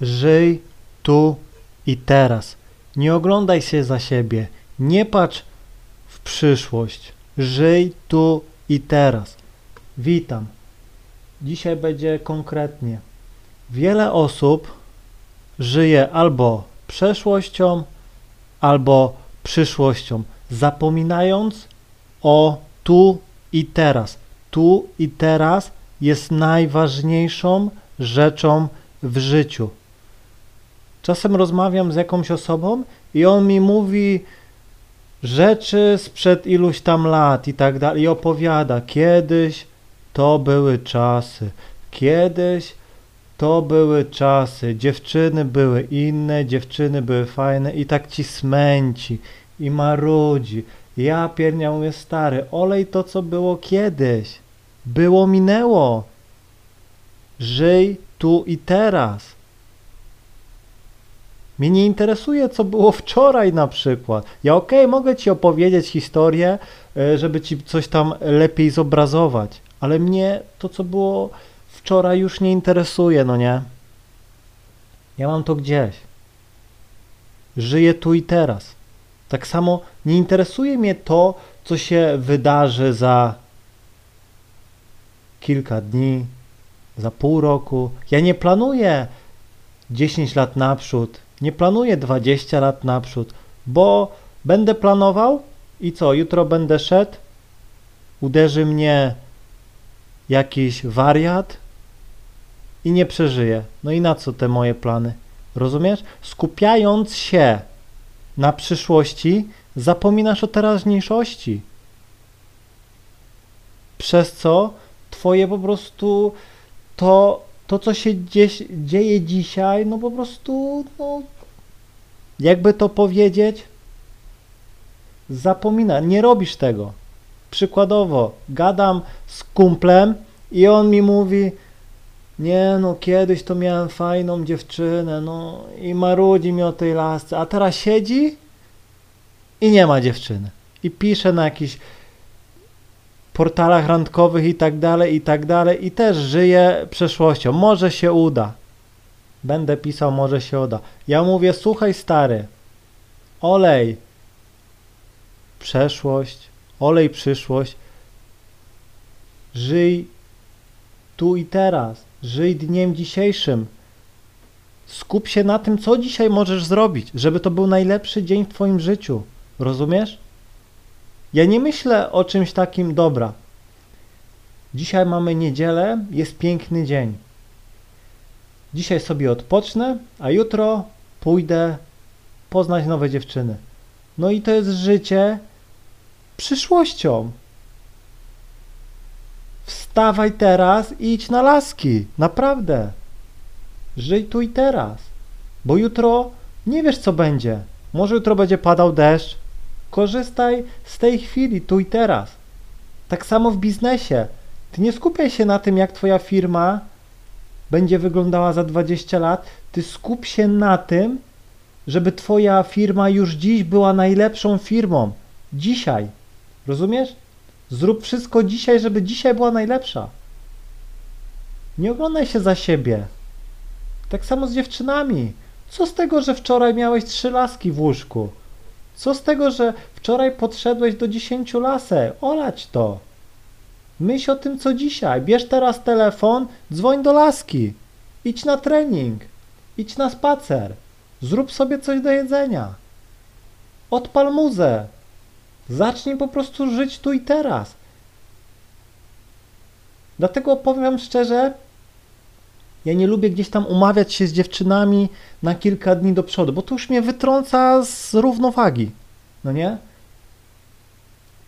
Żyj tu i teraz. Nie oglądaj się za siebie. Nie patrz w przyszłość. Żyj tu i teraz. Witam. Dzisiaj będzie konkretnie. Wiele osób żyje albo przeszłością, albo przyszłością, zapominając o tu i teraz. Tu i teraz jest najważniejszą rzeczą w życiu. Czasem rozmawiam z jakąś osobą i on mi mówi rzeczy sprzed iluś tam lat i tak dalej i opowiada, kiedyś to były czasy, kiedyś to były czasy, dziewczyny były inne, dziewczyny były fajne i tak ci smęci i marudzi. Ja piernia mówię, stary, olej to, co było kiedyś. Było, minęło. Żyj tu i teraz. Mnie nie interesuje, co było wczoraj na przykład. Ja okej, mogę ci opowiedzieć historię, e, żeby ci coś tam lepiej zobrazować, ale mnie to, co było wczoraj już nie interesuje, no nie? Ja mam to gdzieś. Żyję tu i teraz. Tak samo nie interesuje mnie to, co się wydarzy za kilka dni, za pół roku. Ja nie planuję 10 lat naprzód, nie planuję 20 lat naprzód, bo będę planował i co, jutro będę szedł, uderzy mnie jakiś wariat i nie przeżyję. No i na co te moje plany? Rozumiesz? Skupiając się na przyszłości, zapominasz o teraźniejszości. Przez co twoje po prostu to, to co się dzieje dzisiaj, no po prostu, no, jakby to powiedzieć, zapomina, nie robisz tego. Przykładowo, gadam z kumplem i on mi mówi, nie no, kiedyś to miałem fajną dziewczynę, no i marudzi mi o tej lasce, a teraz siedzi i nie ma dziewczyny. I pisze na jakichś portalach randkowych i tak dalej, i tak dalej i też żyje przeszłością. Może się uda. Będę pisał, może się uda. Ja mówię, słuchaj stary, olej przeszłość, olej przyszłość, żyj tu i teraz, żyj dniem dzisiejszym. Skup się na tym, co dzisiaj możesz zrobić, żeby to był najlepszy dzień w Twoim życiu. Rozumiesz? Ja nie myślę o czymś takim, dobra. Dzisiaj mamy niedzielę, jest piękny dzień. Dzisiaj sobie odpocznę, a jutro pójdę poznać nowe dziewczyny. No i to jest życie przyszłością. Wstawaj teraz i idź na laski. Naprawdę. Żyj tu i teraz. Bo jutro nie wiesz, co będzie. Może jutro będzie padał deszcz. Korzystaj z tej chwili, tu i teraz. Tak samo w biznesie. Ty nie skupiaj się na tym, jak twoja firma będzie wyglądała za 20 lat. Ty skup się na tym, żeby twoja firma już dziś była najlepszą firmą. Dzisiaj. Rozumiesz? Zrób wszystko dzisiaj, żeby dzisiaj była najlepsza. Nie oglądaj się za siebie. Tak samo z dziewczynami. Co z tego, że wczoraj miałeś trzy laski w łóżku? Co z tego, że wczoraj podszedłeś do dziesięciu lasek? Olać to. Myśl o tym, co dzisiaj. Bierz teraz telefon, dzwoń do laski. Idź na trening. Idź na spacer. Zrób sobie coś do jedzenia. Odpal muzę. Zacznij po prostu żyć tu i teraz. Dlatego powiem szczerze, ja nie lubię gdzieś tam umawiać się z dziewczynami na kilka dni do przodu, bo to już mnie wytrąca z równowagi. No nie?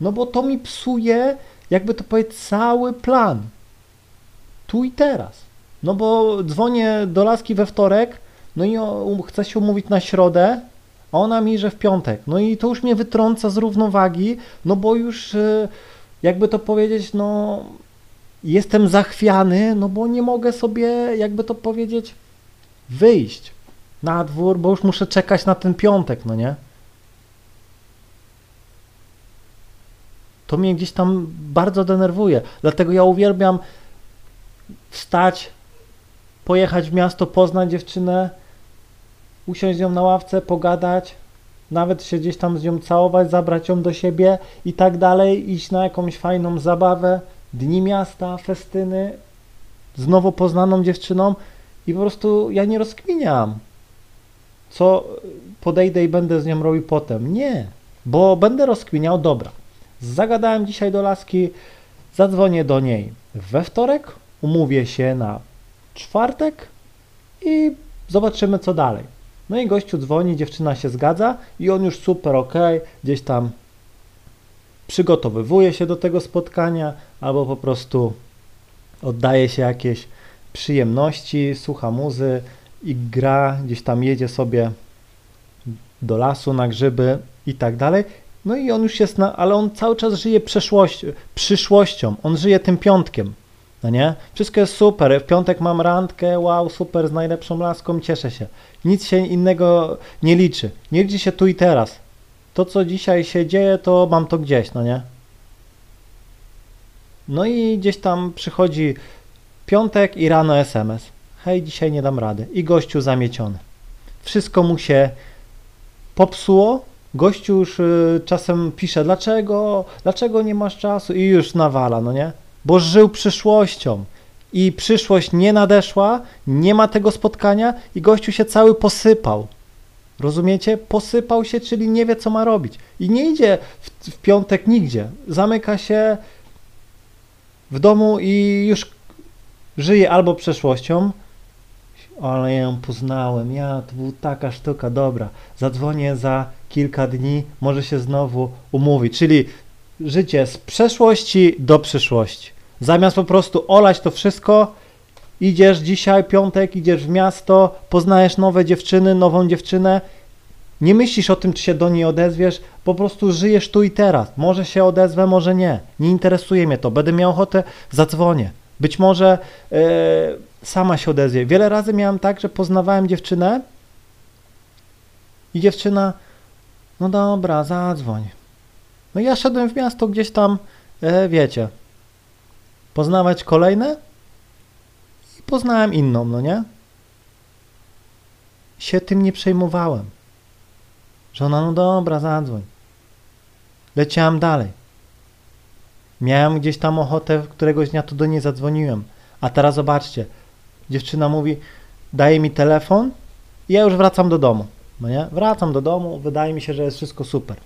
No bo to mi psuje, jakby to powiedzieć, cały plan. Tu i teraz. No bo dzwonię do laski we wtorek, no i chcę się umówić na środę, a ona mi, że w piątek. No i to już mnie wytrąca z równowagi, no bo już, e, jakby to powiedzieć, no jestem zachwiany, no bo nie mogę sobie, jakby to powiedzieć, wyjść na dwór, bo już muszę czekać na ten piątek, no nie? To mnie gdzieś tam bardzo denerwuje. Dlatego ja uwielbiam wstać, pojechać w miasto, poznać dziewczynę, usiąść z nią na ławce, pogadać, nawet się gdzieś tam z nią całować, zabrać ją do siebie i tak dalej, iść na jakąś fajną zabawę, dni miasta, festyny z nowo poznaną dziewczyną i po prostu ja nie rozkminiam, co podejdę i będę z nią robił potem. Nie, bo będę rozkminiał, dobra, zagadałem dzisiaj do laski, zadzwonię do niej we wtorek, umówię się na czwartek i zobaczymy co dalej. No i gościu dzwoni, dziewczyna się zgadza i on już super, ok, gdzieś tam przygotowywuje się do tego spotkania albo po prostu oddaje się jakieś przyjemności, słucha muzy i gra, gdzieś tam jedzie sobie do lasu na grzyby i tak dalej. No i on już jest na, ale on cały czas żyje przyszłością, on żyje tym piątkiem, no nie? Wszystko jest super, w piątek mam randkę, wow, super, z najlepszą laską, cieszę się. Nic się innego nie liczy, nie liczy się tu i teraz. To, co dzisiaj się dzieje, to mam to gdzieś, no nie? No i gdzieś tam przychodzi piątek i rano SMS. Hej, dzisiaj nie dam rady. I gościu zamieciony. Wszystko mu się popsuło. Gościu już y, czasem pisze, dlaczego, dlaczego nie masz czasu i już nawala, no nie? Bo żył przyszłością i przyszłość nie nadeszła, nie ma tego spotkania i gościu się cały posypał. Rozumiecie? Posypał się, czyli nie wie, co ma robić. I nie idzie w, w piątek nigdzie. Zamyka się w domu i już żyje albo przeszłością, ale ją poznałem, ja, to była taka sztuka, dobra, zadzwonię za kilka dni, może się znowu umówi, czyli życie z przeszłości do przyszłości. Zamiast po prostu olać to wszystko, idziesz dzisiaj, piątek, idziesz w miasto, poznajesz nowe dziewczyny, nową dziewczynę, nie myślisz o tym, czy się do niej odezwiesz, po prostu żyjesz tu i teraz. Może się odezwę, może nie. Nie interesuje mnie to. Będę miał ochotę, zadzwonię. Być może yy, sama się odezwie. Wiele razy miałem tak, że poznawałem dziewczynę i dziewczyna, no dobra, zadzwoń. No ja szedłem w miasto gdzieś tam, yy, wiecie, poznawać kolejne i poznałem inną, no nie? Się tym nie przejmowałem. Że ona, no dobra, zadzwoń. Leciałem dalej. Miałem gdzieś tam ochotę, któregoś dnia to do niej zadzwoniłem. A teraz zobaczcie, dziewczyna mówi, daje mi telefon i ja już wracam do domu. No nie? Wracam do domu, wydaje mi się, że jest wszystko super.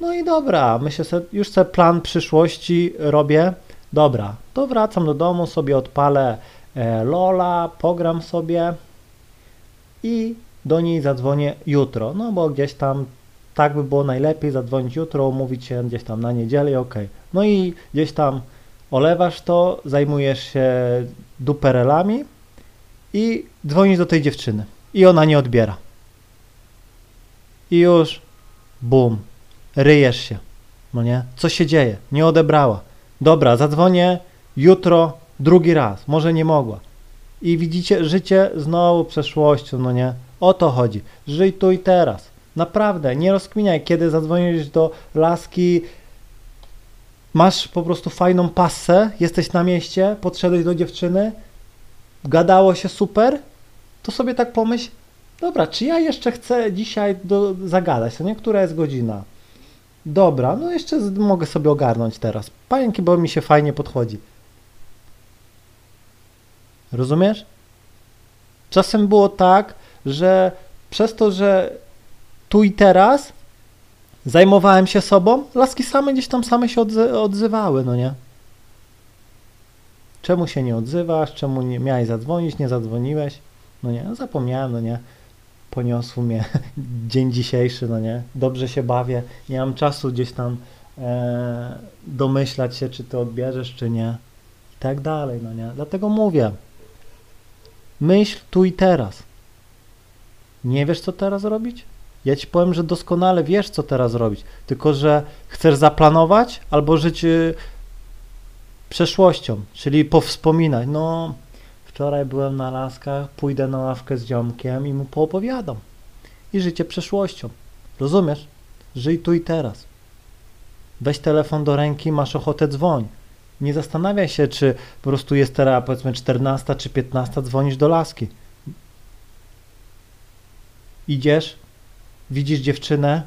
No i dobra, myślę sobie, już sobie plan przyszłości robię. Dobra, to wracam do domu, sobie odpalę e, Lola, pogram sobie i do niej zadzwonię jutro, no bo gdzieś tam tak by było najlepiej zadzwonić jutro, umówić się gdzieś tam na niedzielę, ok. No i gdzieś tam olewasz to, zajmujesz się duperelami i dzwonisz do tej dziewczyny i ona nie odbiera. I już bum, ryjesz się, no nie? Co się dzieje? Nie odebrała. Dobra, zadzwonię jutro drugi raz, może nie mogła. I widzicie, życie znowu przeszłością, no nie? O to chodzi. Żyj tu i teraz. Naprawdę, nie rozkminiaj, kiedy zadzwonisz do laski, masz po prostu fajną passę, jesteś na mieście, podszedłeś do dziewczyny, gadało się super, to sobie tak pomyśl, dobra, czy ja jeszcze chcę dzisiaj do, zagadać, to nie? Która jest godzina? Dobra, no jeszcze mogę sobie ogarnąć teraz. Pająki, bo mi się fajnie podchodzi. Rozumiesz? Czasem było tak, że przez to, że tu i teraz zajmowałem się sobą, laski same gdzieś tam same się odzywały, no nie? Czemu się nie odzywasz? Czemu nie miałeś zadzwonić? Nie zadzwoniłeś? No nie, zapomniałem, no nie. Poniosł mnie dzień dzisiejszy, no nie. Dobrze się bawię. Nie mam czasu gdzieś tam e, domyślać się, czy ty odbierzesz, czy nie. I tak dalej, no nie. Dlatego mówię. Myśl tu i teraz. Nie wiesz, co teraz robić? Ja ci powiem, że doskonale wiesz, co teraz robić, tylko że chcesz zaplanować albo żyć y, przeszłością, czyli powspominać. No, wczoraj byłem na laskach, pójdę na ławkę z ziomkiem i mu poopowiadam. I życie przeszłością. Rozumiesz? Żyj tu i teraz. Weź telefon do ręki, masz ochotę dzwoń. Nie zastanawiaj się, czy po prostu jest teraz powiedzmy 14 czy 15, dzwonisz do laski. Idziesz, widzisz dziewczynę,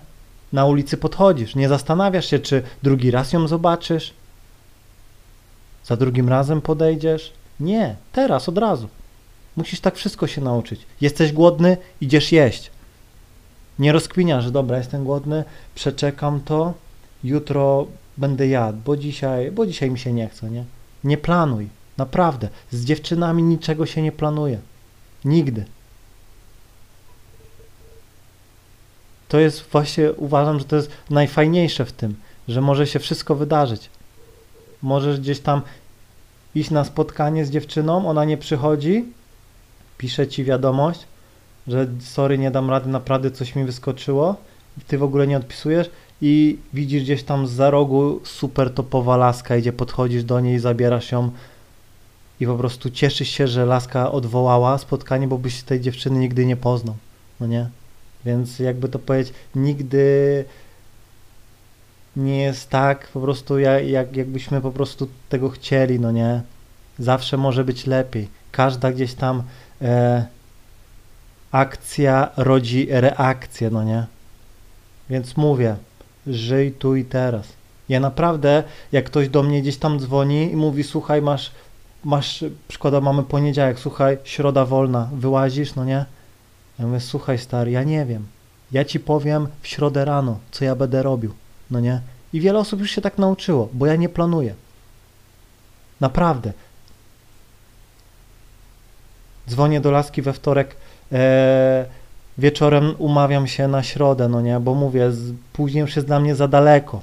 na ulicy podchodzisz. Nie zastanawiasz się, czy drugi raz ją zobaczysz, za drugim razem podejdziesz. Nie, teraz, od razu. Musisz tak wszystko się nauczyć. Jesteś głodny, idziesz jeść. Nie rozkminiasz, że dobra, jestem głodny, przeczekam to, jutro będę jadł, bo dzisiaj, bo dzisiaj mi się nie chce, nie? Nie planuj, naprawdę. Z dziewczynami niczego się nie planuje. Nigdy. To jest właśnie, uważam, że to jest najfajniejsze w tym, że może się wszystko wydarzyć. Możesz gdzieś tam iść na spotkanie z dziewczyną, ona nie przychodzi, pisze ci wiadomość, że sorry, nie dam rady, naprawdę coś mi wyskoczyło, ty w ogóle nie odpisujesz i widzisz gdzieś tam za rogu super topowa laska, idzie, podchodzisz do niej, zabierasz ją i po prostu cieszysz się, że laska odwołała spotkanie, bo byś tej dziewczyny nigdy nie poznał, no nie? Więc jakby to powiedzieć, nigdy nie jest tak po prostu jak, jak, jakbyśmy po prostu tego chcieli, no nie? Zawsze może być lepiej. Każda gdzieś tam e, akcja rodzi reakcję, no nie? Więc mówię, żyj tu i teraz. Ja naprawdę, jak ktoś do mnie gdzieś tam dzwoni i mówi, słuchaj, masz, masz, przykładowo mamy poniedziałek, słuchaj, środa wolna, wyłazisz, no nie? Ja mówię, słuchaj stary, ja nie wiem. Ja ci powiem w środę rano, co ja będę robił, no nie? I wiele osób już się tak nauczyło, bo ja nie planuję. Naprawdę. Dzwonię do laski we wtorek, e, wieczorem umawiam się na środę, no nie? Bo mówię, z, później już jest dla mnie za daleko.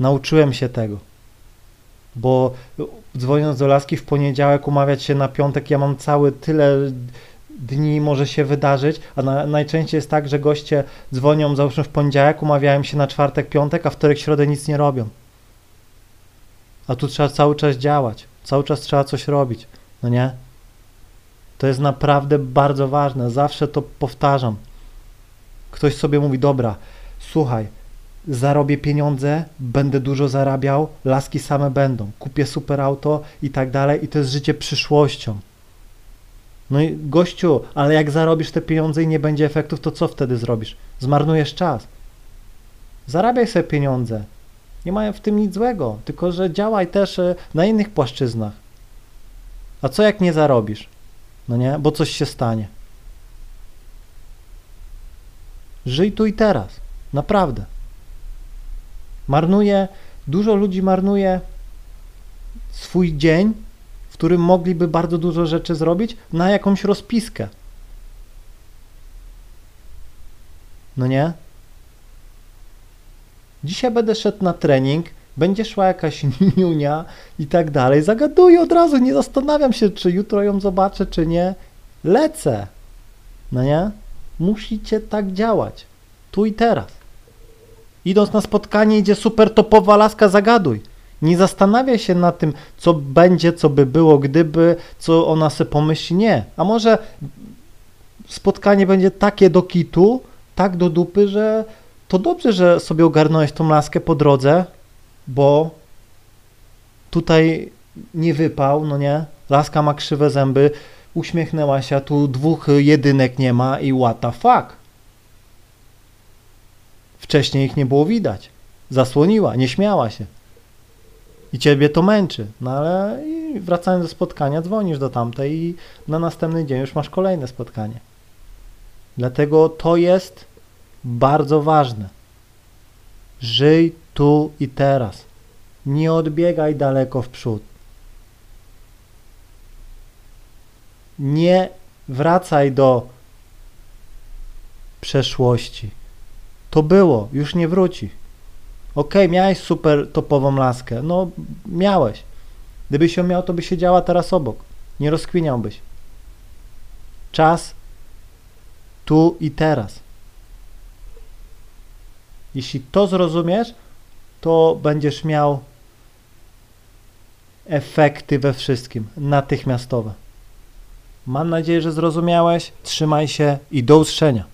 Nauczyłem się tego. Bo dzwoniąc do laski w poniedziałek, umawiać się na piątek, ja mam cały tyle dni może się wydarzyć, a na, najczęściej jest tak, że goście dzwonią załóżmy w poniedziałek, umawiają się na czwartek, piątek, a wtorek, środę nic nie robią. A tu trzeba cały czas działać, cały czas trzeba coś robić, no nie? To jest naprawdę bardzo ważne, zawsze to powtarzam. Ktoś sobie mówi, dobra, słuchaj, zarobię pieniądze, będę dużo zarabiał, laski same będą, kupię super auto i tak dalej i to jest życie przyszłością. No i gościu, ale jak zarobisz te pieniądze i nie będzie efektów, to co wtedy zrobisz? Zmarnujesz czas. Zarabiaj sobie pieniądze. Nie mają w tym nic złego, tylko że działaj też e, na innych płaszczyznach. A co jak nie zarobisz? No nie, bo coś się stanie. Żyj tu i teraz. Naprawdę. Marnuje, dużo ludzi marnuje swój dzień którym mogliby bardzo dużo rzeczy zrobić na jakąś rozpiskę. No nie? Dzisiaj będę szedł na trening, będzie szła jakaś niunia i tak dalej. Zagaduję od razu, nie zastanawiam się, czy jutro ją zobaczę, czy nie. Lecę. No nie? Musicie tak działać. Tu i teraz. Idąc na spotkanie, idzie super topowa laska, zagaduj. Nie zastanawia się na tym, co będzie, co by było, gdyby, co ona sobie pomyśli. Nie. A może spotkanie będzie takie do kitu, tak do dupy, że to dobrze, że sobie ogarnąłeś tą laskę po drodze, bo tutaj nie wypał, no nie? Laska ma krzywe zęby, uśmiechnęła się, a tu dwóch jedynek nie ma i what the fuck? Wcześniej ich nie było widać. Zasłoniła, nie śmiała się i ciebie to męczy. No ale wracając do spotkania, dzwonisz do tamtej i na następny dzień już masz kolejne spotkanie. Dlatego to jest bardzo ważne. Żyj tu i teraz. Nie odbiegaj daleko w przód. Nie wracaj do przeszłości. To było, już nie wróci. Okay, miałeś super topową laskę. No, miałeś. Gdybyś ją miał, to by siedziała teraz obok. Nie rozkwiniałbyś. Czas tu i teraz. Jeśli to zrozumiesz, to będziesz miał efekty we wszystkim, natychmiastowe. Mam nadzieję, że zrozumiałeś. Trzymaj się i do usłyszenia.